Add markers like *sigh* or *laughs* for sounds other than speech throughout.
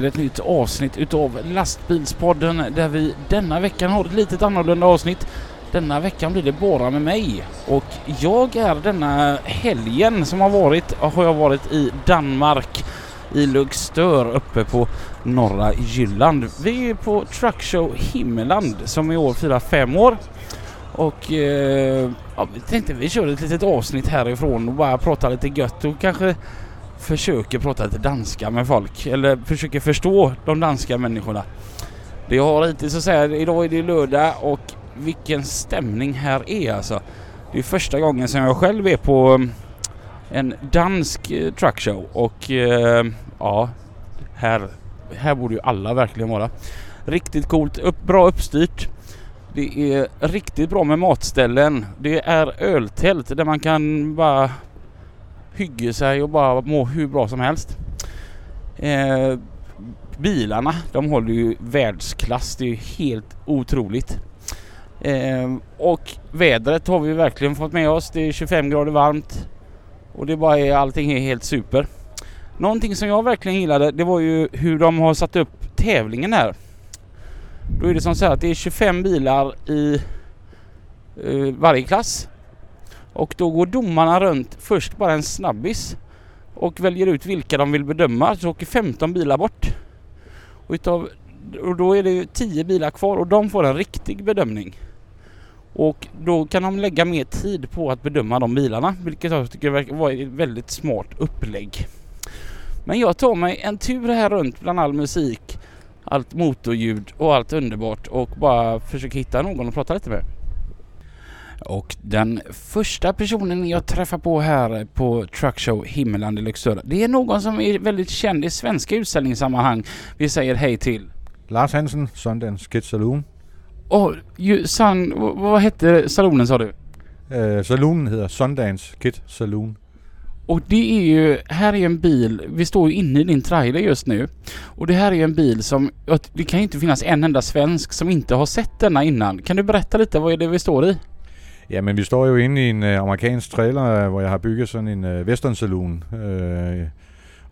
till ett nytt avsnitt utav Lastbilspodden där vi denna veckan har ett litet annorlunda avsnitt. Denna veckan blir det bara med mig och jag är denna helgen som har varit, har jag varit i Danmark i Lugstör uppe på norra Jylland. Vi är på Truckshow Himmeland som i år firar fem år. Och eh, ja, vi tänkte vi kör ett litet avsnitt härifrån och bara prata lite gött och kanske försöker prata lite danska med folk eller försöker förstå de danska människorna. Det jag har hittills att säga, idag är det lördag och vilken stämning här är alltså. Det är första gången som jag själv är på mm, en dansk eh, truckshow och eh, ja, här, här borde ju alla verkligen vara. Riktigt coolt, upp, bra uppstyrt. Det är riktigt bra med matställen. Det är öltält där man kan bara hygge sig och bara må hur bra som helst. Eh, bilarna, de håller ju världsklass. Det är ju helt otroligt. Eh, och vädret har vi verkligen fått med oss. Det är 25 grader varmt och det bara är allting är helt super. Någonting som jag verkligen gillade det var ju hur de har satt upp tävlingen här. Då är det som så här att det är 25 bilar i eh, varje klass. Och då går domarna runt först bara en snabbis och väljer ut vilka de vill bedöma. Så åker 15 bilar bort. Och, utav, och då är det 10 bilar kvar och de får en riktig bedömning. Och då kan de lägga mer tid på att bedöma de bilarna vilket jag tycker verkar vara ett väldigt smart upplägg. Men jag tar mig en tur här runt bland all musik, allt motorljud och allt underbart och bara försöker hitta någon att prata lite med. Och den första personen jag träffar på här på Truckshow Himmeland i Lycksele, det är någon som är väldigt känd i svenska utställningssammanhang. Vi säger hej till Lars Hansen, Sundance Kid Saloon. Ju, san, vad hette salonen sa du? Uh, saloonen hedder Sundance Kid Saloon. Och det är ju, här är en bil, vi står ju inne i din trailer just nu. Och det här är en bil som, det kan ju inte finnas en enda svensk som inte har sett denna innan. Kan du berätta lite, vad är det vi står i? Ja, men vi står jo inde i en uh, amerikansk trailer, hvor jeg har bygget sådan en uh, western saloon, uh,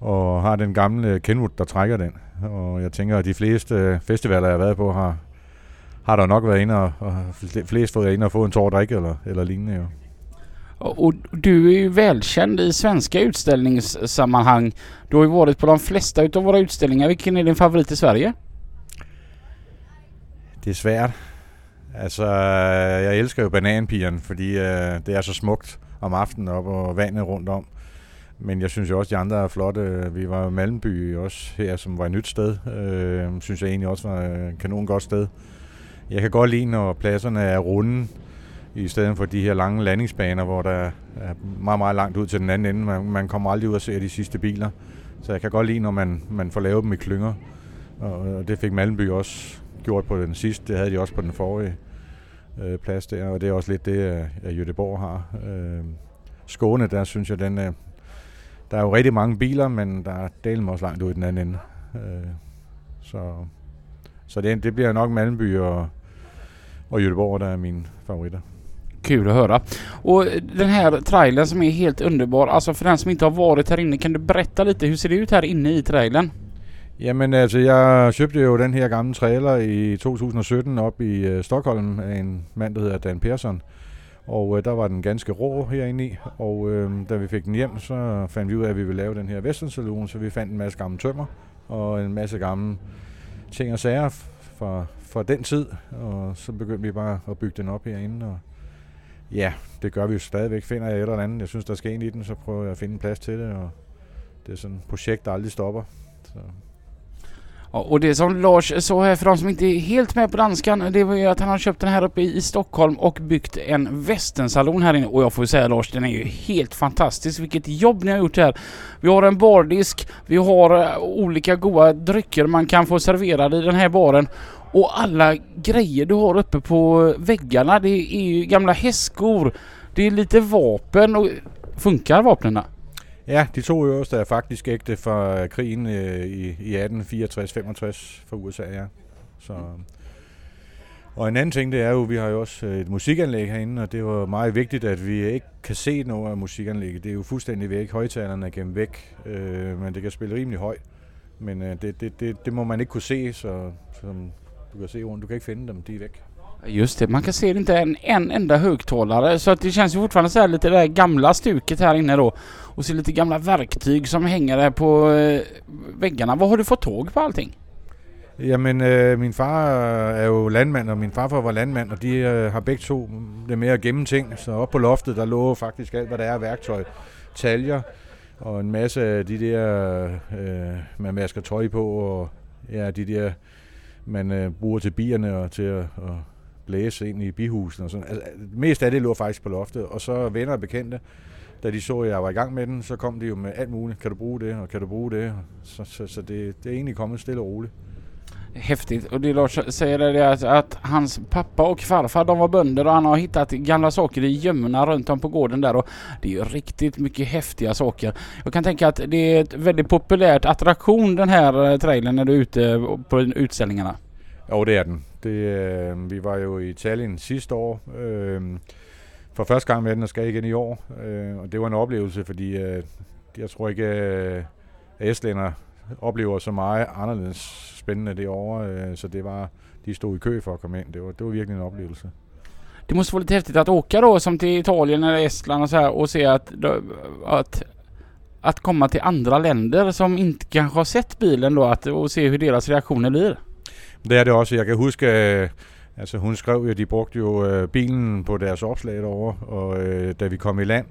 og har den gamle Kenwood, der trækker den. Og jeg tænker, at de fleste festivaler, jeg har været på, har, har der nok været inde, og, og flest fået ind og få en tår drik eller, eller lignende jo. Och du är ju välkänd i svenska utställningssammanhang. Du har ju varit på de flesta utav våra utställningar. Vilken är din favorit i Sverige? Det er svært. Altså, jeg elsker jo bananpigerne, fordi øh, det er så smukt om aftenen op og vandet rundt om. Men jeg synes jo også, de andre er flotte. Vi var i Malmby også her, som var et nyt sted. Øh, synes jeg egentlig også var et kanon godt sted. Jeg kan godt lide, når pladserne er runde, i stedet for de her lange landingsbaner, hvor der er meget, meget langt ud til den anden ende. Man, man kommer aldrig ud og ser de sidste biler. Så jeg kan godt lide, når man, man får lavet dem i klynger. Og det fik Malmby også gjort på den sidste. Det havde de også på den forrige øh, plads der, og det er også lidt det, øh, at Jødeborg har. Øh, Skåne, der synes jeg, den øh, der er jo rigtig mange biler, men der er delen også langt ud i den anden ende. Øh, så så det, det bliver nok Malmby og, och Göteborg, där är min favoriter. Kul att höra. Och den här trailern som är helt underbar, alltså för den som inte har varit här inne, kan du berätta lite, hur ser det ut här inne i trailern? Jamen altså, jeg købte jo den her gamle trailer i 2017 op i uh, Stockholm af en mand, der hedder Dan Persson. Og uh, der var den ganske rå herinde i, og uh, da vi fik den hjem, så fandt vi ud af, at vi ville lave den her Western Saloon, så vi fandt en masse gamle tømmer og en masse gamle ting og sager fra, fra den tid, og så begyndte vi bare at bygge den op herinde, og ja, det gør vi jo stadigvæk. Finder jeg et eller andet, jeg synes, der skal ind i den, så prøver jeg at finde en plads til det, og det är sådan et projekt, der aldrig stopper. Så och det som Lars sa här för de som inte är helt med på danskan, det var ju att han har köpt den här uppe i Stockholm och byggt en västensalon här inne. Och jag får säga Lars, den är ju helt fantastisk. Vilket jobb ni har gjort här. Vi har en bardisk, vi har eh, olika goda drycker man kan få serverade i den här baren. Och alla grejer du har uppe på väggarna, det är ju gamla hästskor. Det är lite vapen och funkar vapnen? Ja, de to øverste er faktisk ægte fra krigen øh, i, i 1864-65 fra USA, ja. Så, og en anden ting, det er jo, vi har jo også øh, et musikanlæg herinde, og det var meget vigtigt, at vi ikke kan se noget af musikanlægget. Det er jo fuldstændig væk. Højtalerne er gennem væk, øh, men det kan spille rimelig højt. Men øh, det, det, det, det må man ikke kunne se, så som du kan se rundt. Du kan ikke finde dem, de er væk. Just det, man kan se det inte en, en enda högtalare så att det känns ju fortfarande så här lite det gamla stuket här inne då. Och så lite gamla verktyg som hänger där på eh, väggarna. Vad har du fått tag på allting? Jamen, øh, eh, min far er jo landmand, og min farfar var landmand, og de øh, har begge to det med at gemme ting. Så uppe på loftet, der lå faktisk alt, hvad der er af værktøj. Taljer og en masse af de der, øh, man masker tøj på, og ja, de der, man øh, bruger til bierne og til at, blæse ind i bihusene og sådan. Altså, mest af det lå faktisk på loftet, og så venner og bekendte, da de så, at jeg var i gang med den, så kom de jo med alt muligt. Kan du bruge det, og kan du bruge det? Så, så, så det, det er egentlig kommet stille og roligt. Häftigt. Och det Lars säger är det att, att hans pappa och farfar de var bönder och han har hittat gamla saker i gömmorna runt om på gården där och det är ju riktigt mycket häftiga saker. Jag kan tänka att det är ett väldigt populärt attraktion den här eh, trailern när du är ute på utställningarna. Jo, det er den. Det, øh, vi var jo i Italien sidste år, øh, for første gang med den, og skal igen i år. Øh, og det var en oplevelse, fordi øh, jeg tror ikke, øh, at Estlænder oplever så meget anderledes spændende det år. Øh, så det var, de stod i kø for at komme ind. Det var, det var virkelig en oplevelse. Det måste vara lite häftigt att åka då som till Italien eller Estland och så här och se att, att, att komma till andra länder som inte kanske har sett bilen då att, och se hur deras reaktioner blir. Det er det også. Jeg kan huske, øh, altså hun skrev jo, at de brugte jo øh, bilen på deres opslag derovre, og øh, da vi kom i land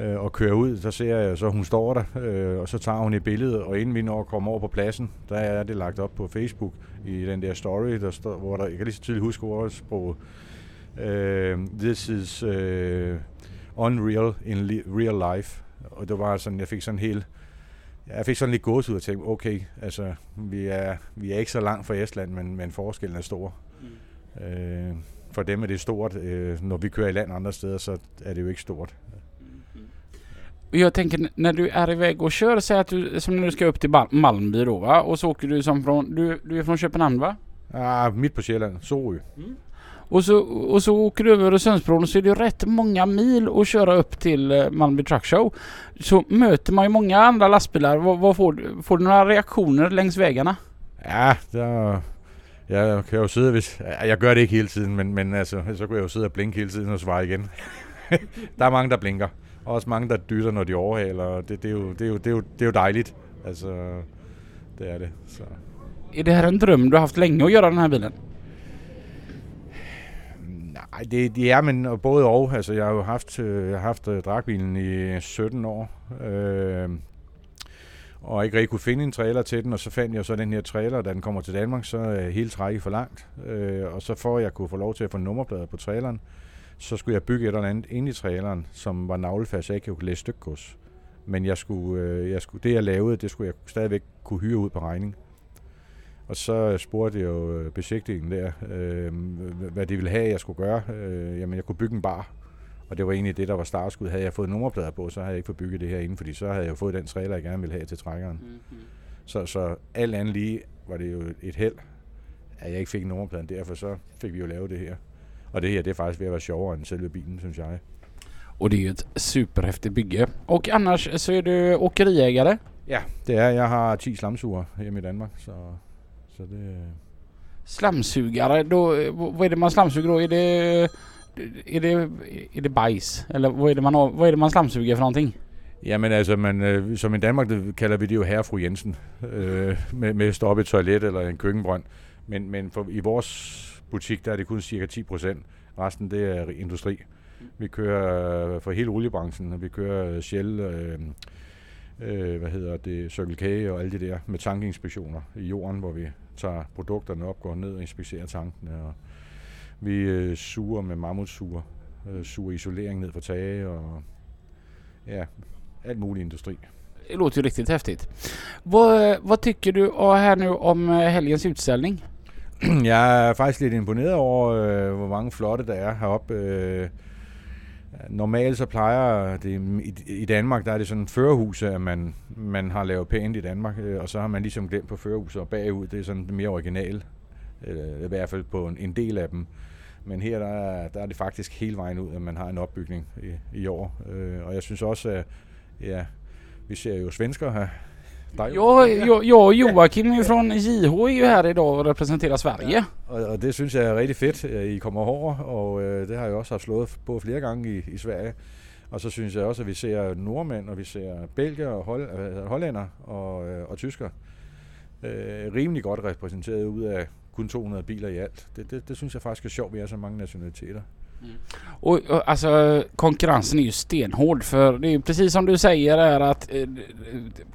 øh, og kører ud, så ser jeg så, hun står der, øh, og så tager hun et billede, og inden vi når at komme over på pladsen, der er det lagt op på Facebook i den der story, der står, hvor der, jeg kan lige så tydeligt huske ordsproget, øh, this is øh, unreal in li- real life. Og det var sådan, jeg fik sådan helt jeg fik sådan lidt gås ud og tænkte, okay, altså, vi er, vi er ikke så langt fra Estland, men, men forskellen er stor. Mm. Øh, for dem er det stort. Øh, når vi kører i land andre steder, så er det jo ikke stort. Jag tänker när du är iväg och kör, säg att du, som när du ska upp till Malmby då va? Och så åker du som från, du, du är från Köpenhamn va? Ja, mitt på Själland, Sorø. Mm. Och så, och så åker du över Öresundsbron och så är det rätt många mil att köra upp till eh, Malmö Truck Show. Så möter man ju många andra lastbilar. Vad, vad får, du, får du några reaktioner längs vägarna? Ja, der, jeg kan jo sidde, hvis, jeg gør det ikke hele tiden, men, men altså, så kan jeg jo sidde og blinke hele tiden og svare igen. *laughs* der er mange, der blinker. Og også mange, der dytter, når de overhaler. Det, det, er, jo, det, det, jo, det er jo dejligt. Altså, det er det. Så. Är det här en dröm du har haft länge att göra den här bilen? Nej, det, det er men både og. Altså, jeg har jo haft, øh, jeg har haft øh, dragbilen i 17 år. Øh, og ikke rigtig kunne finde en trailer til den, og så fandt jeg så den her trailer, da den kommer til Danmark, så er hele trækket for langt. Øh, og så for at jeg kunne få lov til at få nummerplader på traileren, så skulle jeg bygge et eller andet ind i traileren, som var navlefast, så jeg ikke kunne læse stykgods. Men jeg skulle, øh, jeg skulle, det jeg lavede, det skulle jeg stadigvæk kunne hyre ud på regning. Og så spurgte jeg jo øh, besigtningen der, øh, hvad de ville have, jeg skulle gøre. Øh, jamen, jeg kunne bygge en bar. Og det var egentlig det, der var startskud. Havde jeg fået nummerplader på, så havde jeg ikke fået bygget det her inden, fordi så havde jeg fået den trailer, jeg gerne ville have til trækkeren. Mm-hmm. Så, så alt andet lige var det jo et held, at jeg ikke fik nummerpladen. Derfor så fik vi jo lavet det her. Og det her, det är faktiskt ved at være sjovere end selve bilen, synes jeg. Och det är ju ett superhäftigt bygge. Och annars så är du åkeriägare? Ja, det är Jag har 10 slamsuger hemma i Danmark. Så så det... Slamsugare, då, vad är det man slamsuger då? Är det, är det, är det bajs? Eller vad är det man, vad är det man slamsuger för någonting? Jamen altså, man, øh, som i Danmark kalder vi det jo herre fru Jensen, øh, med, med stoppe et toilet eller en køkkenbrønd. Men, men for, i vores butik, der er det kun cirka 10 procent. Resten, det er industri. Vi kører øh, for hele oliebranchen, vi kører Shell, øh, øh, hvad hedder det, Circle K og alle de der med tankinspektioner i jorden, hvor vi tager produkterne op, går ned og inspicerer tankene. Og vi øh, suger med mammutsuger, øh, suger isolering ned fra tage og ja, alt mulig industri. Det låter ju riktigt häftigt. Vad, vad tycker du här nu om eh, helgens utställning? *clears throat* Jeg er faktisk lidt imponeret over, øh, hvor mange flotte der er heroppe. Normalt så plejer det, i, Danmark, der er det sådan en at man, man har lavet pænt i Danmark, øh, og så har man ligesom glemt på førerhuset og bagud, det er sådan mere original, øh, i hvert fald på en, en del af dem. Men her der er, der er det faktisk hele vejen ud, at man har en opbygning i, i år. Øh, og jeg synes også, at ja, vi ser jo svensker her Ja, jag, jag och Joakim från JH är ju här idag och representerar Sverige. Og, og det synes jeg er rigtig fedt, at I kommer over, og øh, det har jeg også haft slået på flere gange i, i Sverige. Og så synes jeg også, at vi ser nordmænd, og vi ser belgier og hold, øh, hollænder og, øh, og tysker øh, rimelig godt repræsenteret ud af kun 200 biler i alt. Det, det, det synes jeg faktisk er sjovt, vi er så mange nationaliteter. Mm. Och, och alltså konkurrensen är ju stenhård för det är ju precis som du säger är att eh,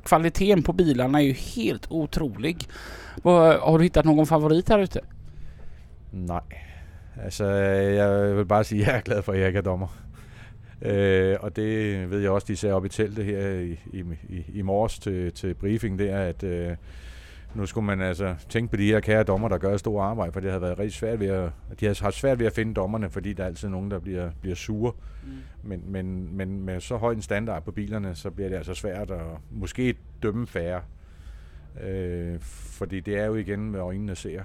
kvaliteten på bilarna är ju helt otrolig. Var, Har du hittat någon favorit här ute? Nej. Altså, jeg vil bare sige, at jeg er glad for, at jeg ikke er dommer. Øh, eh, og det ved jeg også, de ser op i teltet her i, i, i, i morges til, til briefing, där att at øh, nu skulle man altså tænke på de her kære dommer, der gør et stort arbejde, for det har været rigtig svært ved at, de har haft svært ved at finde dommerne, fordi der er altid nogen, der bliver, bliver sure. Men, men, men med så høj en standard på bilerne, så bliver det altså svært at måske dømme færre. Øh, fordi det er jo igen med øjnene ser.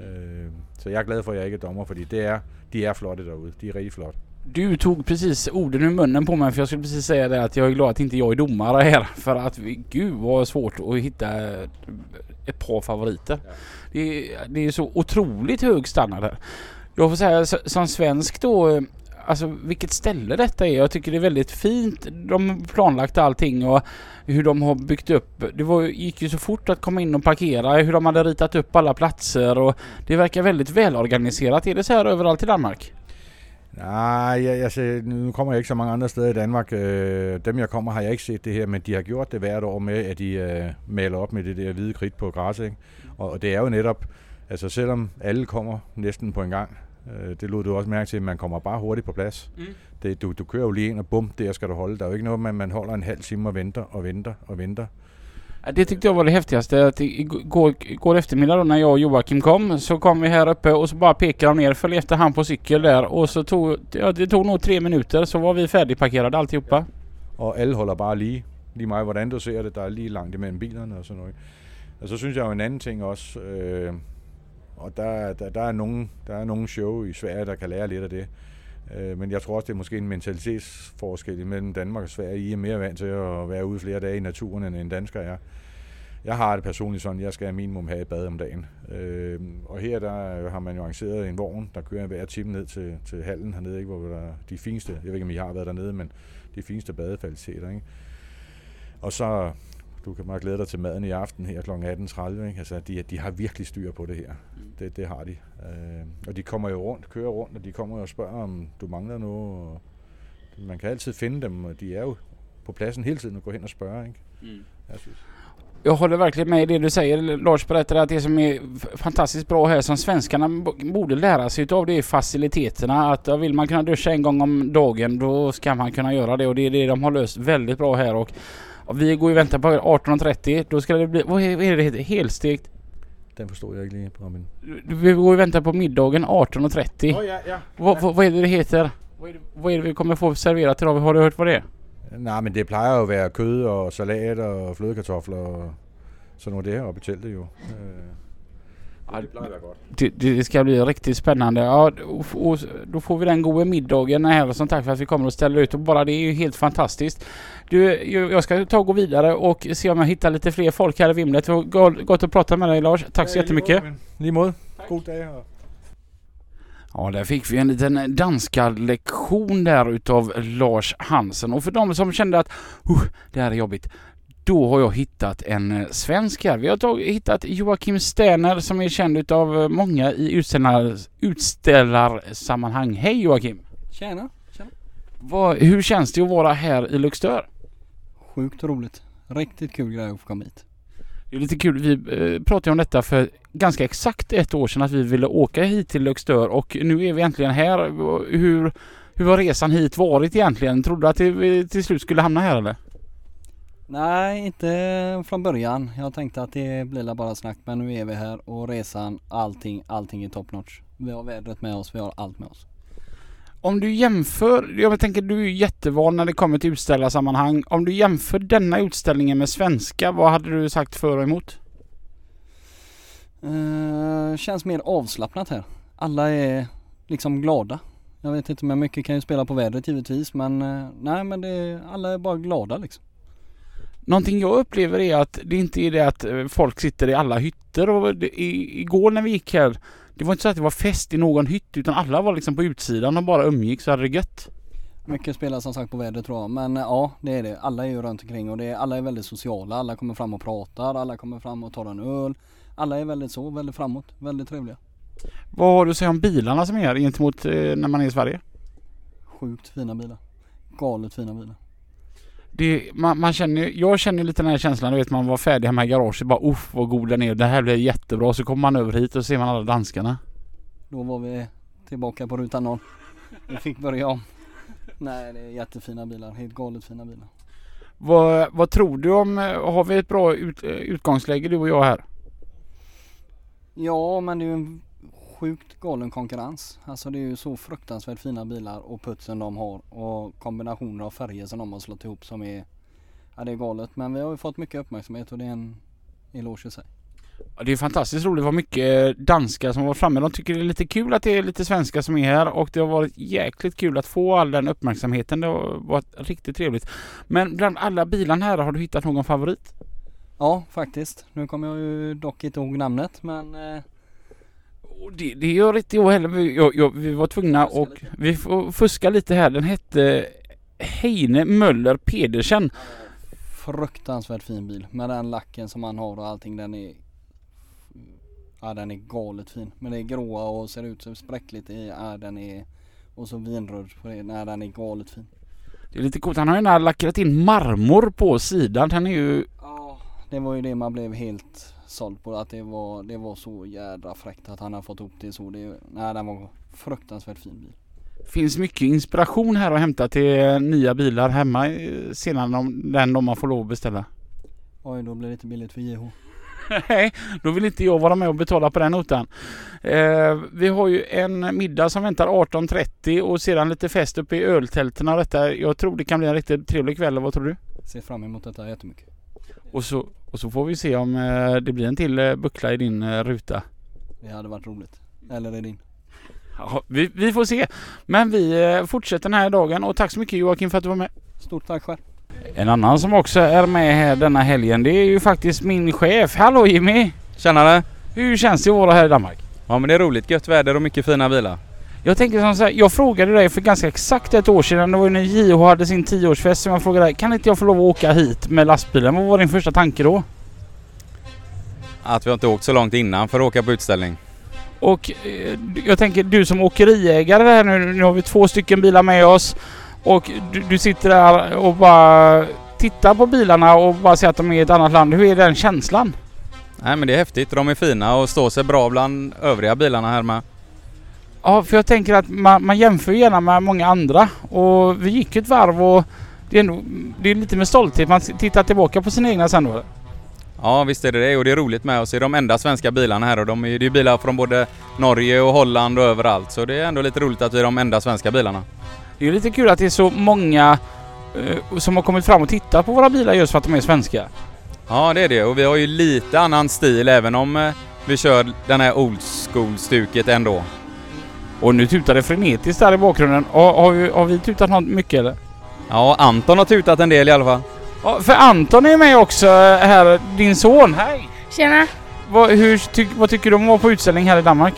Øh, så jeg er glad for, at jeg ikke er dommer, fordi det er, de er flotte derude. De er rigtig flotte. Du tog precis orden ur munnen på mig för jag skulle precis säga det att jag är glad att inte jag är domare här. *laughs* För att gud vad svårt att hitta ett par favoriter. Ja. Det, är, det är så otroligt hög standard här. Jag får säga som svensk då, eh, alltså vilket ställe detta är. Jag tycker det är väldigt fint. De har planlagt allting och hur de har byggt upp. Det var, gick ju så fort att komma in och parkera. Hur de hade ritat upp alla platser och det verkar väldigt välorganiserat. Är det så här överallt i Danmark? Nej, jeg, jeg ser, nu kommer jeg ikke så mange andre steder i Danmark. Øh, dem jeg kommer har jeg ikke set det her, men de har gjort det hvert år med, at de øh, maler op med det der hvide kridt på græs. Ikke? Og, og det er jo netop, altså selvom alle kommer næsten på en gang, øh, det lod du også mærke til, at man kommer bare hurtigt på plads. Mm. Det, du, du kører jo lige ind og bum, der skal du holde. Der er jo ikke noget med, at man holder en halv time og venter og venter og venter. Det tyckte jag var det häftigaste. Att igår, igår eftermiddag då när jag och Joakim kom så kom vi här uppe och så bara pekade de ner. Följde efter han på cykel där och så tog ja, det tog nog tre minuter så var vi färdigparkerade alltihopa. Och alla håller bara lige. Lige meget hvordan du ser det, der er lige langt imellem bilerne og sådan noget. Og så synes jeg jo en anden ting også, øh, og der, der, der, er nogen, der er nogle show i Sverige, der kan lære lidt af det. Øh, men jeg tror også, det er måske en mentalitetsforskel mellem Danmark og Sverige. I er mere vant til at være ude flere dage i naturen, end en dansker er. Jeg har det personligt sådan, jeg skal minimum have et bad om dagen. Øh, og her der har man jo arrangeret en vogn, der kører hver time ned til, til hallen hernede, ikke, hvor der er de fineste, jeg ved ikke om I har været dernede, men de fineste badefaciliteter. Ikke? Og så, du kan bare glæde dig til maden i aften her kl. 18.30. Ikke? Altså, de, de har virkelig styr på det her. Det, det har de. Øh, og de kommer jo rundt, kører rundt, og de kommer og spørger, om du mangler noget. Og man kan altid finde dem, og de er jo på pladsen hele tiden og gå hen og spørge. Ikke? Jeg synes. Jag håller verkligen med i det du säger. Lars berättade att det som är fantastiskt bra här som svenskarna borde lära sig utav det är faciliteterna. Att ja, vill man kunna duscha en gång om dagen då ska man kunna göra det och det är det de har löst väldigt bra här. Och, och vi går ju och väntar på 18.30. Då ska det bli, vad är, det heter? Helstekt? Den forstod jeg ikke lige, Robin. Vi går och väntar på middagen 18.30. ja, ja. Vad, vad, vad är det det heter? Vad är det, vad är det vi kommer få serverat idag? Har du hört vad det är? Nej, men det plejer jo at være kød og salat og flødekartofler og sådan noget det her oppe i teltet jo. Øh, Ja, det plejer at være godt. Det, det ska bli riktigt spännande. Ja, och, och då får vi den goda middagen här som tack för att vi kommer att ställa ut och bara det är ju helt fantastiskt. Du, jag ska ta och gå vidare och se om jag hittar lite fler folk här i vimlet. Det var go- gott att prata med dig Lars. Tack så jättemycket. Måde. God dag. Ja, där fick vi en liten danska lektion där utav Lars Hansen. Och för de som kände att uh, det här är jobbigt. Då har jag hittat en eh, svensk här. Vi har tag- hittat Joakim Sterner som är känd utav eh, många i utställar, utställarsammanhang. Hej Joakim! Tjena, tjena. Vad, hur känns det att vara här i Luxtör? Sjukt roligt. Riktigt kul grej att få komma hit. Det är lite kul. Vi eh, pratade om detta för ganska exakt ett år sedan att vi ville åka hit till Luxtör och nu är vi äntligen här. Hur, hur har resan hit varit egentligen? Trodde du att vi till slut skulle hamna här eller? Nej, inte från början. Jag tänkte att det blir bara snack men nu är vi här och resan, allting, allting är top notch. Vi har vädret med oss, vi har allt med oss. Om du jämför, jag tänker du är jättevan när det kommer till utställarsammanhang. Om du jämför denna utställningen med svenska, vad hade du sagt för och emot? Eh, känns mer avslappnat här. Alla är liksom glada. Jag vet inte men mycket kan ju spela på vädret givetvis men eh, nej men det, alla är bara glada liksom. Någonting jag upplever är att det inte är det att eh, folk sitter i alla hytter och det, i, igår när vi gick här Det var inte så att det var fest i någon hytt utan alla var liksom på utsidan och bara umgicks och hade det gött. Mycket spelar som sagt på vädret tror jag. Men ja, det är det. Alla är ju runt omkring och det är, alla är väldigt sociala. Alla kommer fram och pratar. Alla kommer fram och tar en öl. Alla är väldigt så, väldigt framåt. Väldigt trevliga. Vad har du att säga om bilarna som är här gentemot eh, när man är i Sverige? Sjukt fina bilar. Galet fina bilar. Det, man, man känner, jag känner lite den här känslan, du vet man var färdig hemma i garaget bara uff vad god den är. Det här blir jättebra. Så kommer man över hit och ser man alla danskarna. Då var vi tillbaka på ruta noll. Vi fick börja om. Nej det är jättefina bilar. Helt galet fina bilar. Vad, vad tror du om, har vi ett bra ut, eh, utgångsläge du och jag här? Ja men det är ju en sjukt galen konkurrens. Alltså det är ju så fruktansvärt fina bilar och putsen de har och kombinationer av färger som de har slått ihop som är Ja det är galet men vi har ju fått mycket uppmärksamhet och det är en eloge i sig. Ja, Det är fantastiskt roligt. Var mycket danskar som var framme. De tycker det är lite kul att det är lite svenskar som är här och det har varit jäkligt kul att få all den uppmärksamheten. Det har varit riktigt trevligt. Men bland alla bilarna här, har du hittat någon favorit? Ja faktiskt. Nu kommer jag ju dock inte ihåg namnet men eh, Det, det gör inte jag heller. Vi- Jag, jag, vi var tvungna och lite. vi får fuska lite här. Den hette Heine Möller Pedersen. fruktansvärt fin bil med den lacken som han har och allting. Den är Ja den är galet fin. Men det är gråa och ser ut som spräckligt i. Ja den är och så vinröd på det. Nej den är galet fin. Det är lite coolt. Han har ju lackerat in marmor på sidan. Den är ju... Ja det var ju det man blev helt såld på. Att det var, det var så jädra fräckt att han har fått ihop det så. Det, nej den var fruktansvärt fin bil. finns mycket inspiration här att hämta till nya bilar hemma eh, sedan de, den de man får lov att beställa. Oj då blir det lite billigt för JH. *laughs* Nej, då vill inte jag vara med och betala på den notan. Eh, vi har ju en middag som väntar 18.30 och sedan lite fest uppe i öltälten och detta. Jag tror det kan bli en riktigt trevlig kväll. Vad tror du? Ser fram emot detta jättemycket. Och så, och så får vi se om eh, det blir en till eh, buckla i din eh, ruta. Det hade varit roligt. Eller i din. Ja, vi, vi får se. Men vi fortsätter den här dagen och tack så mycket Joakim för att du var med. Stort tack själv. En annan som också är med här denna helgen det är ju faktiskt min chef. Hallå Jimmy! Tjenare! Hur känns det att vara här i Danmark? Ja men det är roligt, gött väder och mycket fina bilar. Jag tänker som så här, jag frågade dig för ganska exakt ett år sedan, det var ju när JH hade sin tioårsfest, som jag frågade dig, kan inte jag få lov att åka hit med lastbilen? Vad var din första tanke då? Att vi inte åkt så långt innan för att åka på utställning. Och eh, jag tänker du som åkeriägare här nu, nu har vi två stycken bilar med oss och du, du sitter där och bara tittar på bilarna och bara ser att de är i ett annat land. Hur är den känslan? Nej men det är häftigt, de är fina och står sig bra bland övriga bilarna här med. Ja, för jag tänker att man, man jämför gärna med många andra och vi gick ett varv och det är, ändå, det är lite med stolthet man tittar tillbaka på sina egna sen då. Ja visst är det det och det är roligt med att se de enda svenska bilarna här och de är det är bilar från både Norge och Holland och överallt så det är ändå lite roligt att vi är de enda svenska bilarna. Det är lite kul att det är så många eh, som har kommit fram och tittat på våra bilar just för att de är svenska. Ja det är det och vi har ju lite annan stil även om eh, vi kör den här old school-stuket ändå. Och nu tutar det frenetiskt där i bakgrunden. Har, har, vi, har vi tutat något mycket eller? Ja Anton har tutat en del i alla fall. Ja, för Anton är med också eh, här, din son. Hej! Tjena, Vad, hur, ty, vad tycker du om att vara på utställning här i Danmark?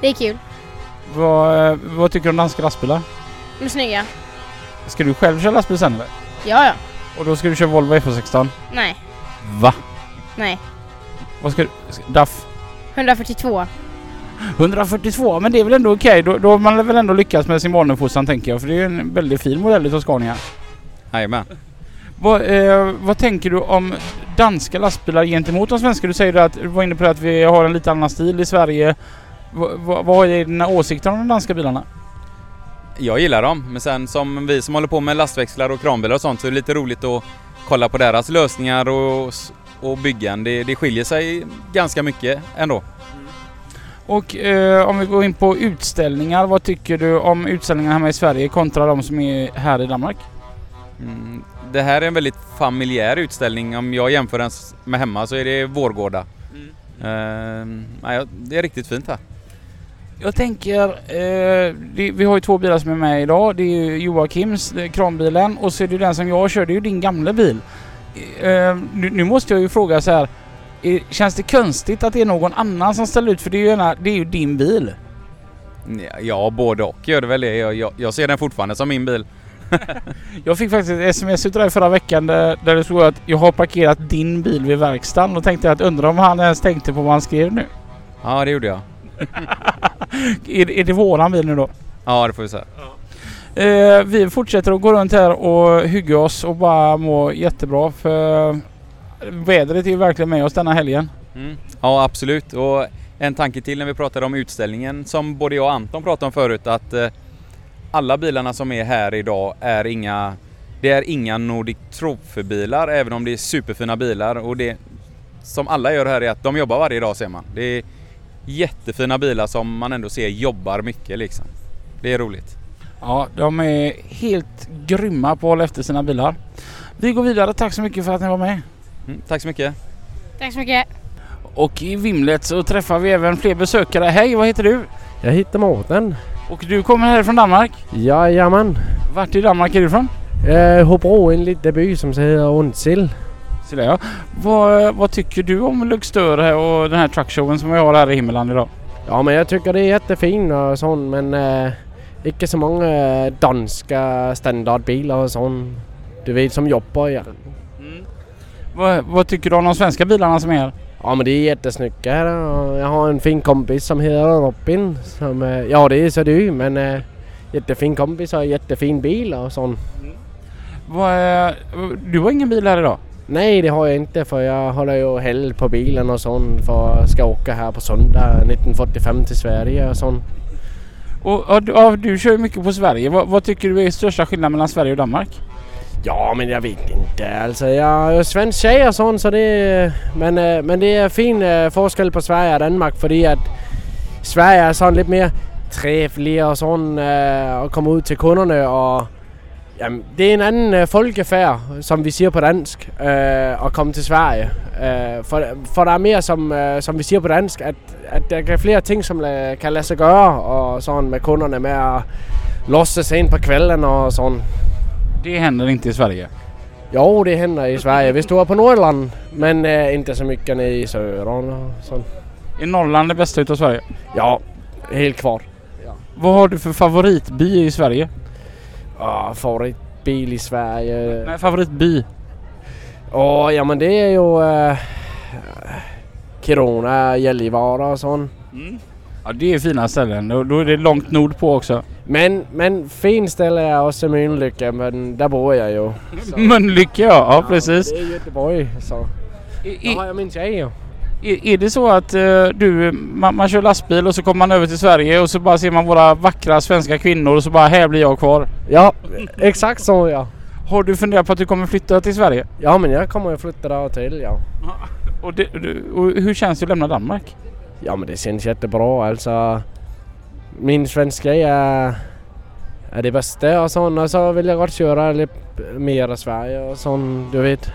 det är kul. Vad, eh, vad tycker du om danska lastbilar? De är snygga. Ska du själv köra lastbil sen eller? Ja, ja. Och då ska du köra Volvo F16? Nej, Va? nej. Vad ska du... ska- DAF? 142. 142, men det är väl ändå okej. Då, då har man väl ändå lyckats med sin barnuppfostran tänker jag. För det är ju en väldigt fin modell utav Scania. Jajamän. Vad, eh, vad tänker du om danska lastbilar gentemot de svenska? Du säger att, du var inne på det att vi har en lite annan stil i Sverige. Va, va, vad är dina åsikter om de danska bilarna? Jag gillar dem, men sen som vi som håller på med lastväxlar och kranbilar och sånt så är det lite roligt att kolla på deras lösningar och, och byggen. Det, det skiljer sig ganska mycket ändå. Och eh, om vi går in på utställningar. Vad tycker du om utställningarna hemma i Sverige kontra de som är här i Danmark? Mm, det här är en väldigt familjär utställning. Om jag jämför den med hemma så är det Vårgårda. Ehm, nej, det är riktigt fint här. Jag tänker, eh, det, vi har ju två bilar som är med idag. Det är ju Joakims, det är kranbilen och så är det den som jag kör, det är ju din gamla bil. eh, nu, nu måste jag ju fråga så här. Känns det konstigt att det är någon annan som ställer ut? För det är ju, gärna, det är ju din bil. Ja, både och gör det väl det. Jag, jag, jag ser den fortfarande som min bil. *laughs* Jag fick faktiskt ett sms utav dig förra veckan där, där det stod att jag har parkerat din bil vid verkstaden och tänkte att undra om han ens tänkte på vad han skrev nu. Ja, det gjorde jag. *laughs* Är, det- är det våran bil nu då? Ja, det får vi säga. Eh, vi fortsätter att gå runt här och hygga oss och bara må jättebra för vädret är ju verkligen med oss denna helgen. Mm. Ja, absolut. Och en tanke till när vi pratade om utställningen som både jag och Anton pratade om förut att eh, alla bilarna som är här idag är inga det är inga Nordic Trophy-bilar även om det är superfina bilar och det som alla gör här är att de jobbar varje dag ser man. Det är jättefina bilar som man ändå ser jobbar mycket liksom. Det är roligt. Ja, de är helt grymma på att hålla efter sina bilar. Vi går vidare. Tack så mycket för att ni var med. Mm, tack så mycket. Tack så mycket. Och i Vimlet så träffar vi även fler besökare. Hej, vad heter du? Jag hittar Mårten. Och du kommer här från Danmark. Jajamän. Vart i Danmark är du ifrån? Eh, Hobro, en liten by som heter där, ja. Vad, vad tycker du om Luxstör här och den här truckshowen som vi har här i Himmeland idag? Ja men jag tycker det är jättefint och sånt men eh, inte så många danska standardbilar och sånt. Du vet som jobbar ja. Vad, vad tycker du om de svenska bilarna som är här? Ja men det är jättesnyggt här och jag har en fin kompis som heter Robin. Som, eh, ja det är så du men eh, jättefin kompis och jättefin bil och sånt. Vad, är- du har ingen bil här idag? Nej det har jag inte för jag håller ju häll på bilen och sånt för jag ska åka här på söndag 1945 till Sverige och sånt. Och, du, ja, du kör ju mycket på Sverige. Vad, vad tycker du är största skillnaden mellan Sverige och Danmark? Ja men jag vet inte alltså. Jag är svensk tjej och sånt så det men, eh, men det är fin eh, forskel på Sverige och Danmark för att Sverige är sån lite mer trevlig och sån eh, och kommer ut till kunderna och jamen, det är en annan folkaffär, eh, folkefärd som vi säger på dansk eh, att komma till Sverige. För, för det är mer som, som vi säger på dansk att, att det är flera ting som kan lade sig göra och sånt med kunderna med att låtsas sent på kvällen och sånt. Det händer inte i Sverige. Jo, det händer i Sverige. Vi står på Norrland, men eh, inte så mycket nere i södern och sånt. Är Norrland det bästa utav Sverige? Ja, helt klart. Vad har du för favoritby i Sverige? Ah, favoritbil i Sverige? Nej, favoritby. Åh, ja men det är ju eh, Kiruna, Gällivare och sånt. Ja, det är fina ställen. Då, då är det långt nord på också. Men, men fin ställe är också Mölnlycke, men där bor jag ju. *laughs* Mölnlycke ja, ja precis. Det är Göteborg, så. Är, har jag min tjej ju. är, det så att eh, du, man, man kör lastbil och så kommer man över till Sverige och så bara ser man våra vackra svenska kvinnor och så bara här blir jag kvar. Ja, exakt så ja. Har du funderat på att du kommer flytta till Sverige? Ja men jag kommer att flytta där till ja. Och, det, och hur känns det att lämna Danmark? Ja men det känns jättebra alltså. Min svenska är, är det bästa och sånt och så vill jag gott köra lite mer i Sverige och sånt du vet.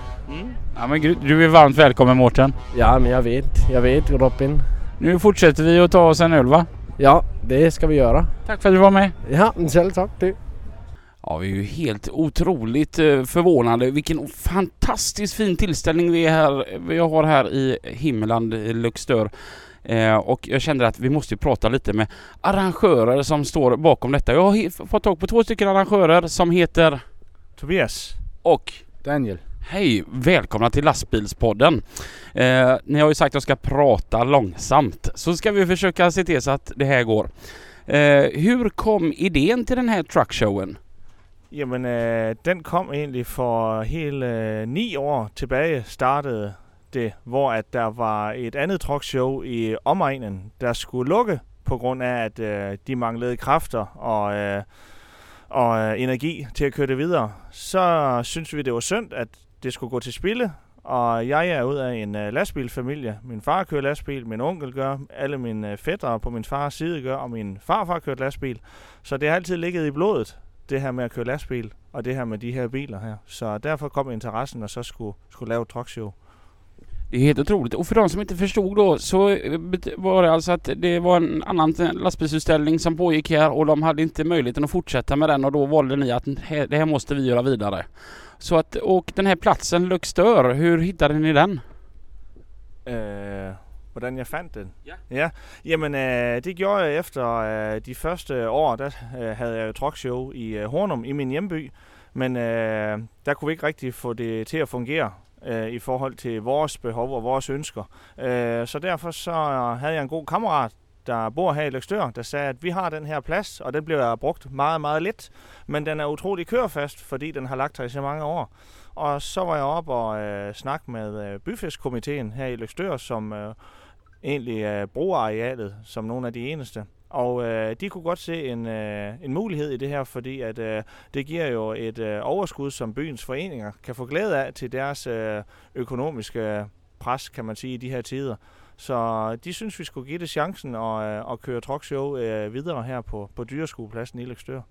Ja men du är varmt välkommen Mårten. Ja men jag vet, jag vet Robin. Nu fortsätter vi att ta oss en öl va? Ja det ska vi göra. Tack för att du var med. Ja själv tack du. Ja, vi är ju helt otroligt eh, förvånade. Vilken fantastiskt fin tillställning vi, är här, vi har här i Himmeland i Luxstör. Eh, och jag kände att vi måste ju prata lite med arrangörer som står bakom detta. Jag har fått tag på två stycken arrangörer som heter Tobias. och Daniel. Hej! Välkomna till Lastbilspodden. Eh, ni har ju sagt att jag ska prata långsamt. Så ska vi försöka se till så att det här går. Eh, hur kom idén till den här truckshowen? Jamen, øh, den kom egentlig for hele øh, ni år tilbage startede det, hvor at der var et andet truckshow i omegnen, der skulle lukke på grund af, at øh, de manglede kræfter og, øh, og øh, energi til at køre det videre. Så synes vi, det var synd, at det skulle gå til spille, og jeg er ud af en øh, lastbilfamilie. Min far kører lastbil, min onkel gør, alle mine øh, fætter på min fars side gør, og min farfar kørte lastbil. Så det har altid ligget i blodet, det her med at køre lastbil, og det her med de her biler her. Så derfor kom interessen, og så skulle, skulle lave et truckshow. Det är helt otroligt. Och för de som inte förstod då så eh, var det alltså att det var en annan lastbilsutställning som pågick här och de hade inte möjligheten att fortsätta med den och då valde ni att "Här- det här måste vi göra vidare. Så att, och den här platsen Luxtör, hur hittade ni den? Øh, hvordan jeg fandt den? Ja. ja. Jamen, øh, det gjorde jeg efter øh, de første år, der øh, havde jeg jo truckshow i øh, Hornum, i min hjemby. Men øh, der kunne vi ikke rigtig få det til at fungere øh, i forhold til vores behov og vores ønsker. Øh, så derfor så havde jeg en god kammerat, der bor her i Løgstør, der sagde, at vi har den her plads, og den bliver brugt meget, meget lidt. Men den er utrolig kørefast, fordi den har lagt her i så mange år. Og så var jeg op og øh, snakke med øh, byfiskkomiteen her i Løgstør, som øh, egentlig øh, bruger arealet som nogle af de eneste. Og øh, de kunne godt se en, øh, en mulighed i det her, fordi at øh, det giver jo et øh, overskud, som byens foreninger kan få glæde af til deres øh, økonomiske pres, kan man sige, i de her tider. Så de synes, vi skulle give det chancen at, øh, at køre truckshow øh, videre her på, på dyreskuepladsen i Løgstør.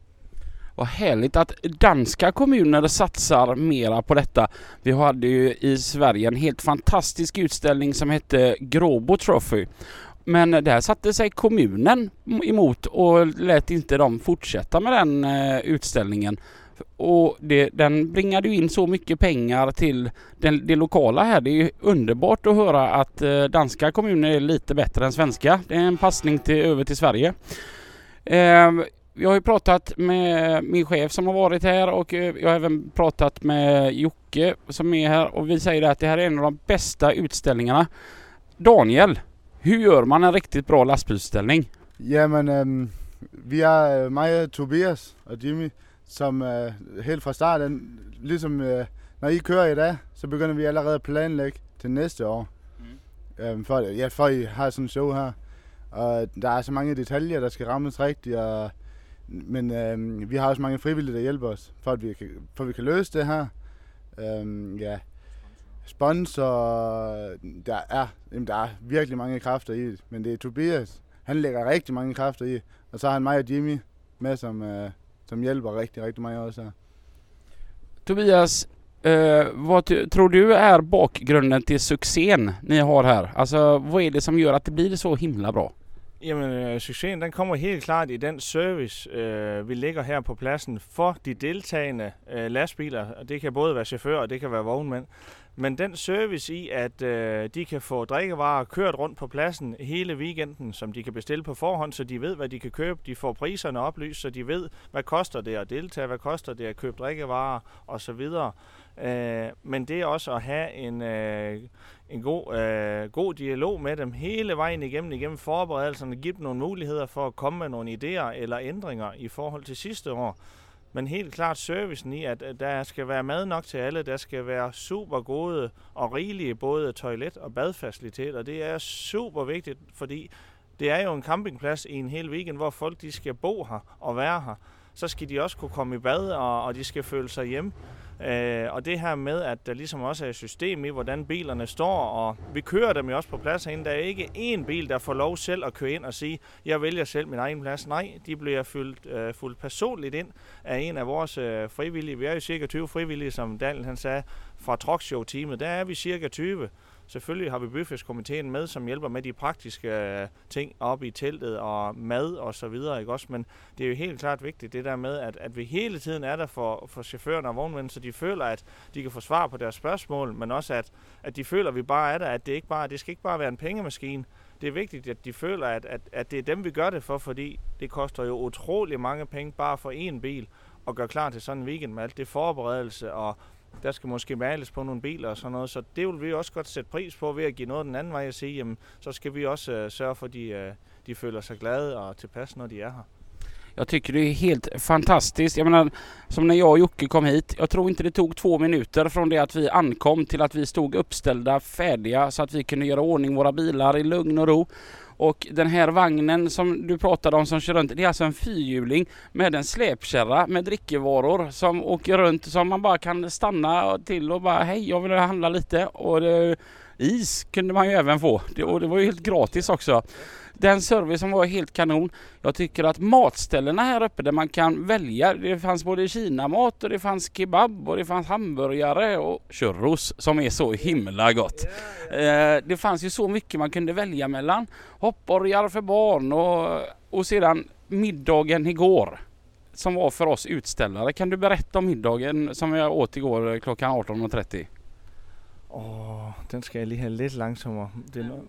Vad härligt att danska kommuner satsar mera på detta. Vi hade ju i Sverige en helt fantastisk utställning som hette Gråbo Trophy. Men där satte sig kommunen emot och lät inte dem fortsätta med den eh, utställningen. Och det, den bringade ju in så mycket pengar till den, det lokala här. Det är ju underbart att höra att eh, danska kommuner är lite bättre än svenska. Det är en passning till, över till Sverige. Eh, jag har ju pratat med min chef som har varit här och eh, jag har även pratat med Jocke som är här och vi säger att det här är en av de bästa utställningarna. Daniel, hur gör man en riktigt bra lastbilsutställning? Jamen, øhm, vi er øh, mig Tobias og Jimmy, som øh, helt fra starten, ligesom øh, når I kører i dag, så begynder vi allerede at planlægge til næste år. Mm. Øhm, for, ja, for I har sådan en show her. Og der er så mange detaljer, der skal rammes rigtigt, og, men øhm, vi har også mange frivillige, der hjælper os, for at vi kan, for at vi kan løse det her. Øhm, ja, sponsor, der er, jamen, der er virkelig mange kræfter i det, men det er Tobias, han lægger rigtig mange kræfter i, og så har han mig og Jimmy med, som, øh, som hjælper rigtig, rigtig meget også her. Tobias, eh, vad tror du är bakgrunden till succén ni har här? Alltså vad är det som gör att det blir så himla bra? Jamen, øh, succesen den kommer helt klart i den service, øh, vi lægger her på pladsen for de deltagende øh, lastbiler. Og det kan både være chauffører og det kan være vognmænd. Men den service i, at øh, de kan få drikkevarer kørt rundt på pladsen hele weekenden, som de kan bestille på forhånd, så de ved, hvad de kan købe. De får priserne oplyst, så de ved, hvad koster det at deltage, hvad koster det at købe drikkevarer osv. Øh, men det er også at have en, øh, en god, øh, god dialog med dem hele vejen igennem, igennem forberedelserne, give dem nogle muligheder for at komme med nogle idéer eller ændringer i forhold til sidste år. Men helt klart servicen i, at der skal være mad nok til alle, der skal være super gode og rigelige både toilet- og badfaciliteter. Det er super vigtigt, fordi det er jo en campingplads i en hel weekend, hvor folk de skal bo her og være her. Så skal de også kunne komme i bad, og, og de skal føle sig hjemme. Øh, og det her med, at der ligesom også er et system i, hvordan bilerne står, og vi kører dem jo også på plads herinde. Der er ikke én bil, der får lov selv at køre ind og sige, jeg vælger selv min egen plads. Nej, de bliver fyldt, øh, fuldt personligt ind af en af vores øh, frivillige. Vi er jo cirka 20 frivillige, som Daniel han sagde, fra Truckshow-teamet. Der er vi cirka 20. Selvfølgelig har vi byfestkomiteen med, som hjælper med de praktiske øh, ting op i teltet og mad og så videre, ikke også? Men det er jo helt klart vigtigt det der med, at, at vi hele tiden er der for, for chaufførerne og vognmænd, så de føler, at de kan få svar på deres spørgsmål, men også at, at de føler, at vi bare er der, at det ikke bare, det skal ikke bare være en pengemaskine. Det er vigtigt, at de føler, at, at, at det er dem, vi gør det for, fordi det koster jo utrolig mange penge bare for én bil at gøre klar til sådan en weekend med alt det forberedelse, og der skal måske males på nogle biler og sådan noget, så det vil vi også godt sætte pris på ved at give noget den anden vej og sige, jamen, så skal vi også øh, sørge for, at de, øh, de føler sig glade og tilpas, når de er her. Jag tycker det är helt fantastiskt. Jag menar, som när jag och Jocke kom hit. Jag tror inte det tog två minuter från det att vi ankom till att vi stod uppställda färdiga så att vi kunde göra ordning våra bilar i lugn och ro. Och den här vagnen som du pratade om som kör runt, det är alltså en fyrhjuling med en släpkärra med drickevaror som åker runt som man bara kan stanna till och bara hej jag vill handla lite. Och det, is kunde man ju även få. Det, och det var ju helt gratis också. Den servicen var helt kanon. Jag tycker att matställena här uppe där man kan välja. Det fanns både kinamat och det fanns kebab och det fanns hamburgare och churros som är så himla gott. Eh, det fanns ju så mycket man kunde välja mellan. Hoppborgar för barn och, och sedan middagen igår som var för oss utställare. Kan du berätta om middagen som jag åt igår eh, klockan 18.30? Åh, den skal jeg lige have lidt langsommere. Det er noget...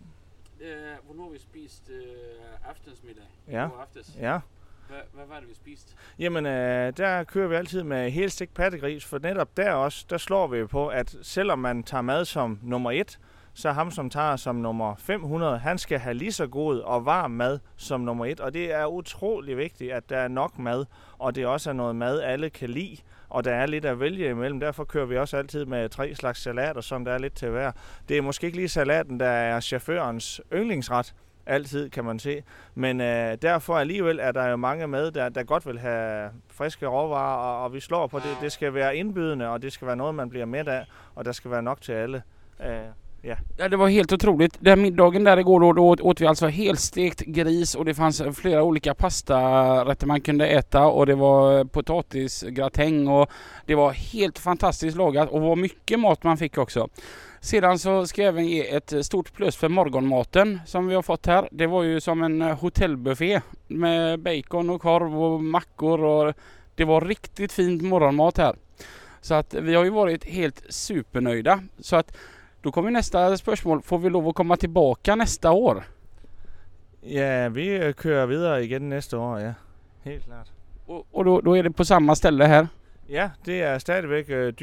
Hvornår har vi spist uh, aftensmiddag? Ja. Aftes. Ja. Hvad, hvad var det vi spiste? Jamen, øh, der kører vi altid med helstegt pattegris, for netop der også, der slår vi på, at selvom man tager mad som nummer et, så ham, som tager som nummer 500, han skal have lige så god og varm mad som nummer et. Og det er utrolig vigtigt, at der er nok mad, og det også er noget mad, alle kan lide, og der er lidt at vælge imellem. Derfor kører vi også altid med tre slags salater, som der er lidt til hver. Det er måske ikke lige salaten, der er chaufførens yndlingsret, altid, kan man se. Men øh, derfor alligevel er der jo mange med, der, der godt vil have friske råvarer, og, og vi slår på det. Det skal være indbydende, og det skal være noget, man bliver med af, og der skal være nok til alle. Øh, Ja, det var helt otroligt. Den middagen där igår då, då åt, åt vi alltså helstekt gris och det fanns flera olika pastarätter man kunde äta och det var potatisgratäng och det var helt fantastiskt lagat och vad mycket mat man fick också. Sedan så ska jag även ge ett stort plus för morgonmaten som vi har fått här. Det var ju som en hotellbuffé med bacon och korv och mackor och det var riktigt fint morgonmat här. Så att vi har ju varit helt supernöjda. Så att då kommer nästa spörsmål. Får vi lov att komma tillbaka nästa år? ja, vi kører videre igen næste år, ja. Helt klart. Och, och då, då är det på samma ställe här? Ja, det er stadigvæk øh,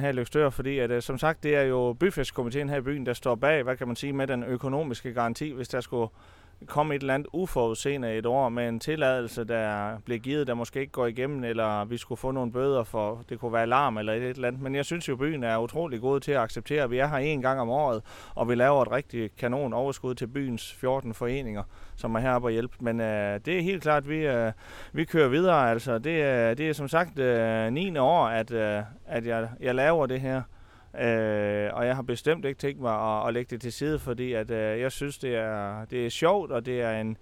her i Løgstør, fordi at, øh, som sagt, det er jo byfestkomiteen her i byen, der står bag, hvad kan man sige, med den økonomiske garanti, hvis der skulle kom et eller andet uforudseende et år med en tilladelse, der blev givet, der måske ikke går igennem, eller vi skulle få nogle bøder for, det kunne være alarm eller et eller andet. Men jeg synes jo, byen er utrolig god til at acceptere, at vi er her en gang om året, og vi laver et rigtig kanon overskud til byens 14 foreninger, som er heroppe og hjælpe. Men øh, det er helt klart, at vi, øh, vi kører videre. Altså, det, øh, det er som sagt øh, 9. år, at, øh, at jeg, jeg laver det her. Øh, og jeg har bestemt ikke tænkt mig at, at lægge det til side, fordi at, øh, jeg synes, det er, det er sjovt, og det er en,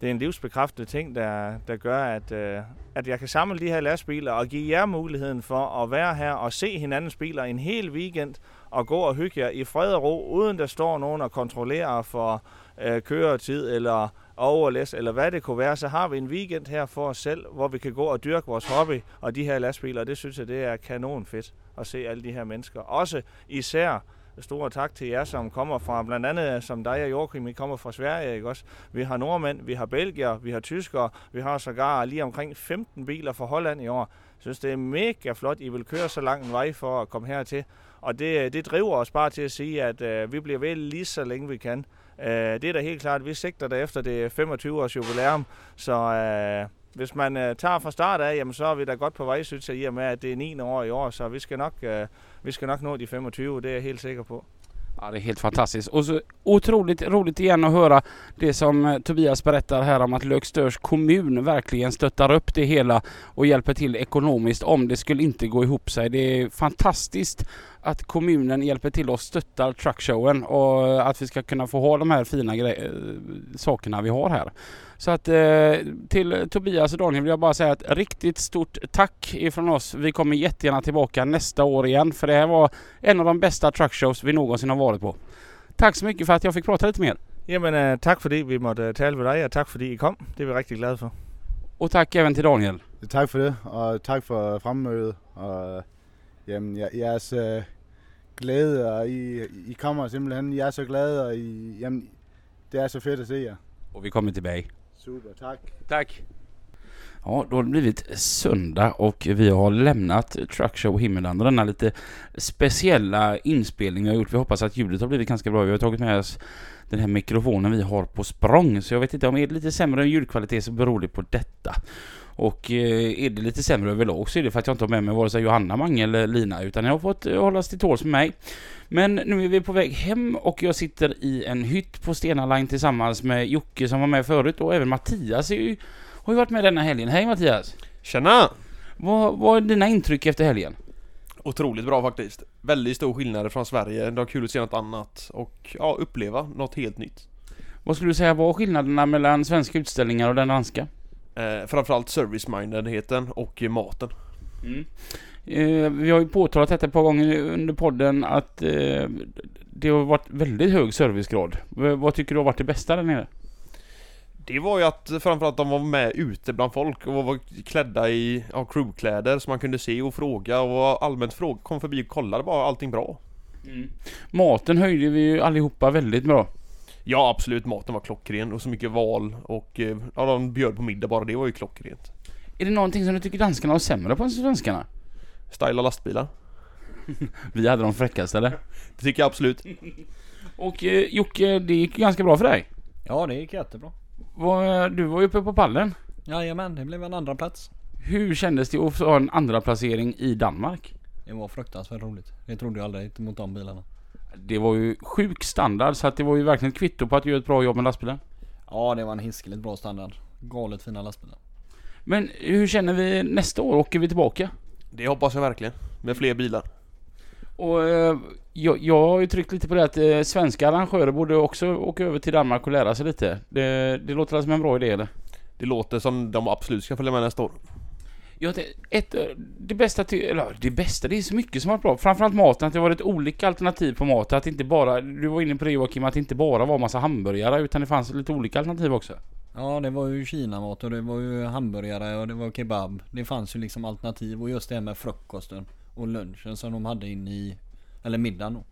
det er en livsbekræftende ting, der, der gør, at, øh, at jeg kan samle de her lastbiler og give jer muligheden for at være her og se hinandens biler en hel weekend og gå og hygge jer i fred og ro, uden der står nogen og kontrollerer for øh, køretid eller overlæs, eller hvad det kunne være, så har vi en weekend her for os selv, hvor vi kan gå og dyrke vores hobby og de her lastbiler, og det synes jeg, det er kanon fedt at se alle de her mennesker. Også især store tak til jer, som kommer fra, blandt andet som dig og Joachim, I kommer fra Sverige, ikke også? Vi har nordmænd, vi har belgier, vi har tyskere, vi har sågar lige omkring 15 biler fra Holland i år. Jeg synes, det er mega flot, I vil køre så lang en vej for at komme hertil. Og det, det driver os bare til at sige, at øh, vi bliver ved lige så længe vi kan. Øh, det er da helt klart, vi sigter der efter det 25 års jubilæum, så øh, hvis man øh, tager fra start af, jamen, så er vi da godt på vej, synes jeg, i og med, at det er 9. år i år, så vi skal nok, øh, vi skal nok nå de 25, det er jeg helt sikker på. Ja, det är helt fantastiskt. Och så otroligt roligt igen att höra det som eh, Tobias berättar här om att Lögstörs kommun verkligen stöttar upp det hela och hjälper till ekonomiskt om det skulle inte gå ihop sig. Det är fantastiskt att kommunen hjälper till och stöttar truckshowen och att vi ska kunna få ha de här fina eh, sakerna vi har här. Så att eh, till Tobias och Daniel vill jag bara säga ett riktigt stort tack ifrån oss. Vi kommer jättegärna tillbaka nästa år igen för det här var en av de bästa truckshows vi någonsin har varit på. Tack så mycket för att jag fick prata lite mer. Jamen, øh, tak fordi vi måtte øh, tale med dig, og tak fordi I kom. Det er vi rigtig glade for. Och tack även till Daniel. Tak for det, og tak for fremmødet. Og jamen, jer- jeres øh, glæde, og I, I kommer simpelthen, I er så glade, og I, jamen, det er så fedt at se jer. Och vi kommer tillbaka. Super, tak. Tack. Ja, då har det blivit söndag och vi har lämnat Truckshow Himmeland och denna lite speciella inspelning vi har gjort. Vi hoppas att ljudet har blivit ganska bra. Vi har tagit med oss den här mikrofonen vi har på språng. Så jag vet inte om det är lite sämre ljudkvalitet så beror det på detta. Och eh, är det lite sämre överlag så är det för att jag inte har med mig vare sig Johanna, Mange eller Lina utan jag har fått eh, hållas till tåls med mig. Men nu är vi på väg hem och jag sitter i en hytt på Stena Line tillsammans med Jocke som var med förut och även Mattias är ju, har ju varit med denna helgen. Hej Mattias! Tjena! Vad, vad är dina intryck efter helgen? Otroligt bra faktiskt. Väldigt stor skillnad från Sverige. Det var kul att se något annat och ja, uppleva något helt nytt. Vad skulle du säga var skillnaderna mellan svenska utställningar och den danska? Eh, framförallt service-mindedheten och maten. Eh, vi har ju påtalat detta ett par gånger under podden att eh, det har varit väldigt hög servicegrad. V- vad tycker du har varit det bästa där nere? Det var ju att framförallt de var med ute bland folk och var klädda i ja, crewkläder som man kunde se och fråga och allmänt fråga, kom förbi och kollade var allting bra. Maten höjde vi ju allihopa väldigt bra. Ja absolut, maten var klockren och så mycket val och eh, ja, de bjöd på middag bara det var ju klockrent. Är det någonting som du tycker danskarna har sämre på än svenskarna? Styla lastbilar. *laughs* Vi hade de fräckaste eller? Det tycker jag absolut. *laughs* Och eh, Jocke, det gick ganska bra för dig. Ja det gick jättebra. Vad- Du var ju uppe på pallen. Jajamän, det blev en andra plats. Hur kändes det att få ha en andra placering i Danmark? Det var fruktansvärt roligt. Det trodde jag aldrig mot de bilarna. Det var ju sjuk standard så att det var ju verkligen ett kvitto på att du gör ett bra jobb med lastbilen. Ja det var en hiskeligt bra standard. Galet fina lastbilar. Men hur känner vi nästa år? Åker vi tillbaka? Det hoppas jag verkligen. Med fler bilar. Och eh, jag, jag har ju tryckt lite på det att eh, svenska arrangörer borde också åka över till Danmark och lära sig lite. Det, det låter som en bra idé eller? Det låter som de absolut ska följa med nästa år. Jag, det, ett, eh, det bästa till, eller det bästa, det är så mycket som har varit bra. Framförallt maten, att det har varit olika alternativ på mat. Att inte bara, du var inne på det Joakim, att det inte bara var massa hamburgare utan det fanns lite olika alternativ också. Ja det var ju kinamat och det var ju hamburgare och det var kebab. Det fanns ju liksom alternativ och just det här med frukosten och lunchen som de hade inne i, eller middagen då.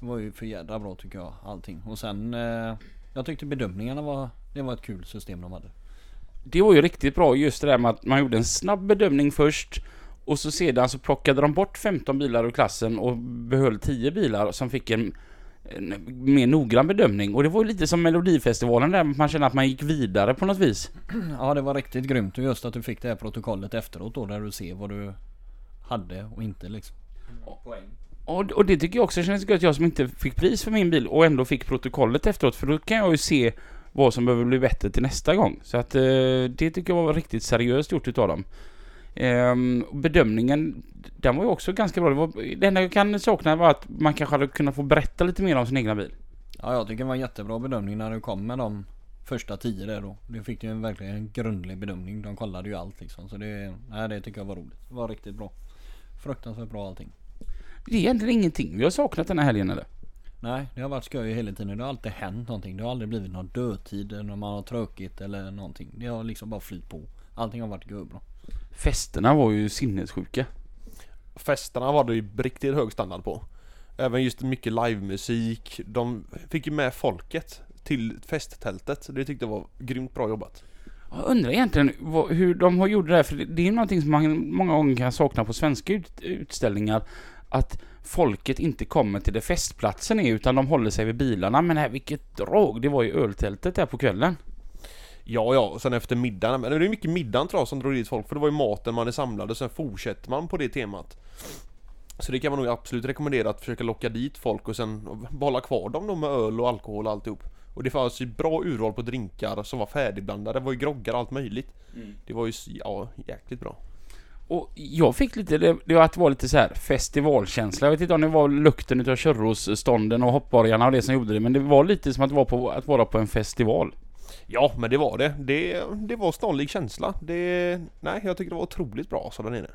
Det var ju för jädra bra tycker jag allting. Och sen, eh, jag tyckte bedömningarna var, det var ett kul system de hade. Det var ju riktigt bra just det där med att man gjorde en snabb bedömning först och så sedan så plockade de bort 15 bilar ur klassen och behöll 10 bilar som fick en, en mer noggrann bedömning. Och det var ju lite som Melodifestivalen där man kände att man gick vidare på något vis. Ja det var riktigt grymt och just att du fick det här protokollet efteråt då där du ser vad du hade och inte liksom. Och, och det tycker jag också känns gött, jag som inte fick pris för min bil och ändå fick protokollet efteråt för då kan jag ju se vad som behöver bli bättre till nästa gång. Så att eh, det tycker jag var riktigt seriöst gjort utav dem. Ehm, bedömningen, den var ju också ganska bra. Det, var, det enda jag kan sakna var att man kanske hade kunnat få berätta lite mer om sin egna bil. Ja jag tycker det var en jättebra bedömning när du kom med de första tio där då. Du fick ju en verkligen en grundlig bedömning. De kollade ju allt liksom. Så det, nej, det tycker jag var roligt. Det var riktigt bra. Fruktansvärt bra allting. Det är egentligen ingenting vi har saknat den här helgen eller? Nej, det har varit skoj hela tiden. Det har alltid hänt någonting. Det har aldrig blivit någon dödtid när man har tråkigt eller någonting. Det har liksom bara flytt på. Allting har varit bra. Festerna var ju sinnessjuka. Festerna var det ju riktigt hög standard på. Även just mycket livemusik. De fick ju med folket till festtältet. Det tyckte jag var grymt bra jobbat. Jag undrar egentligen vad, hur de har gjort det där, för det, det är någonting som man många gånger kan sakna på svenska ut, utställningar. Att folket inte kommer till det festplatsen är, utan de håller sig vid bilarna. Men här, vilket drag det var i öltältet där på kvällen. Ja, ja, och sen efter middagen. Men det är mycket middagen tror jag som drog dit folk. För det var ju maten man är samlad och sen fortsätter man på det temat. Så det kan man nog absolut rekommendera att försöka locka dit folk och sen behålla kvar dem då med öl och alkohol och alltihop. Och det fanns ju bra urval på drinkar som var färdigblandade. Det var ju groggar och allt möjligt. Det var ju, ja, jäkligt bra. Och jag fick lite, det, det var att det var lite så här festivalkänsla. Jag vet inte om det var lukten utav churrosstånden och hoppborgarna och det som gjorde det. Men det var lite som att vara på, att vara på en festival. Ja, men det var det. Det, det var snarlik känsla. Det, nej, jag tycker det var otroligt bra så där nere.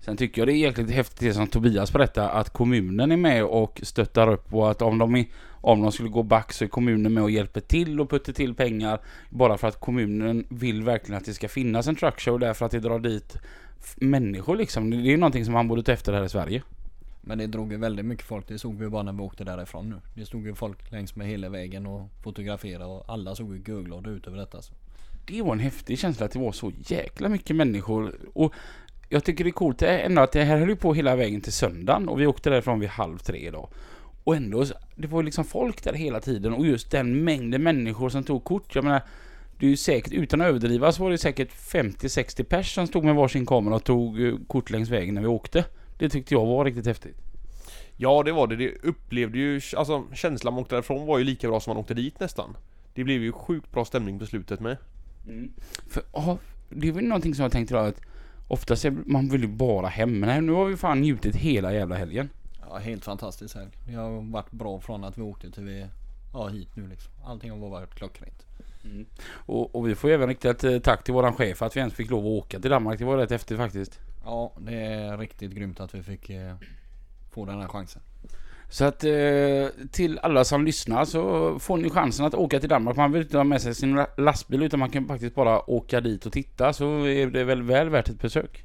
Sen tycker jag det är jäkligt häftigt det som Tobias berättar att kommunen är med och stöttar upp och att om de, är, om de skulle gå back så är kommunen med och hjälper till och puttar till pengar bara för att kommunen vill verkligen att det ska finnas en truckshow därför att det drar dit människor liksom. Det är ju någonting som man borde ta efter här i Sverige. Men det drog ju väldigt mycket folk. Det såg vi bara när vi åkte därifrån nu. Det stod ju folk längs med hela vägen och fotograferade och alla såg ju görglada ut över detta. alltså. Det var en häftig känsla att det var så jäkla mycket människor. Och jag tycker det är coolt ändå att det här höll ju på hela vägen till söndagen och vi åkte därifrån vid halv tre idag. Och ändå, det var ju liksom folk där hela tiden och just den mängden människor som tog kort. Jag menar, det är ju säkert, utan att överdriva så var det säkert 50-60 pers som stod med varsin kamera och tog eh, kort längs vägen när vi åkte. Det tyckte jag var riktigt häftigt. Ja, det var det. Det upplevde ju, alltså känslan man åkte därifrån var ju lika bra som man åkte dit nästan. Det blev ju sjukt bra stämning på slutet med. För, ja, det är väl någonting som jag tänkte idag att Oftast är man vill ju bara hem, men nu har vi fan njutit hela jävla helgen. Ja, helt fantastiskt helg. Det har varit bra från att vi åkte till vi, ja hit nu liksom. Allting har varit klockrent. Och, och vi får även rikta ett eh, tack till våran chef att vi ens fick lov att åka till Danmark. Det var rätt häftigt faktiskt. Ja, det är riktigt grymt att vi fick eh, få den här chansen. Så att eh, till alla som lyssnar så får ni chansen att åka till Danmark. Man vill inte ha med sig sin la- lastbil utan man kan faktiskt bara åka dit och titta så är det väl väl värt ett besök.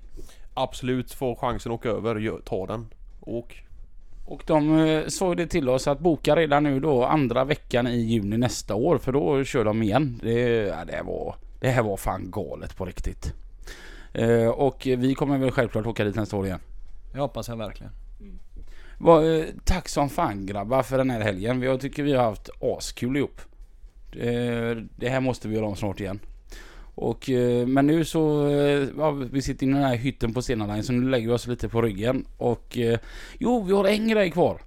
Absolut, få chansen att åka över, ta den. Åk. Och de eh, ju det till oss att boka redan nu då andra veckan i juni nästa år för då kör de igen. Det, ja, det, var, det här var fan galet på riktigt. Eh, och vi kommer väl självklart åka dit nästa år igen. Det hoppas jag verkligen. Va, eh, tack som fan grabbar för den här helgen. Jag tycker vi har haft askul ihop. Eh, det här måste vi göra om snart igen. Och, eh, men nu så, eh, ja, vi sitter i den här hytten på Stena Line så nu lägger vi oss lite på ryggen. Och eh, jo, vi har en grej kvar.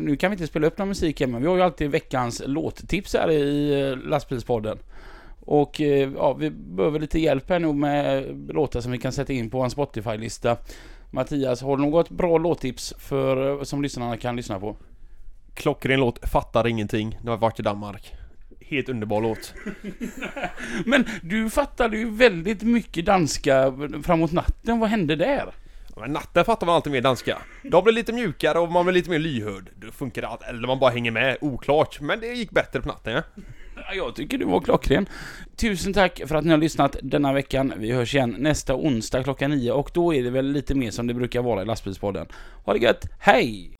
Nu kan vi inte spela upp någon musik hemma. Vi har ju alltid veckans låttips här i lastbilspodden. Och ja, vi behöver lite hjälp här nu med låtar som vi kan sätta in på en Spotify-lista. Mattias, har du något bra låttips för, som lyssnarna kan lyssna på? Klockren låt, fattar ingenting. Det har vart varit i Danmark. Helt underbar låt. *laughs* Men du fattade ju väldigt mycket danska framåt natten. Vad hände där? Men natten fattar man alltid mer danska. De blir lite mjukare och man blir lite mer lyhörd. Då funkar allt, eller man bara hänger med, oklart. Men det gick bättre på natten ja. Ja, Jag tycker du var klockren. Tusen tack för att ni har lyssnat denna veckan. Vi hörs igen nästa onsdag klockan nio och då är det väl lite mer som det brukar vara i lastbilspodden. Ha det gött, hej!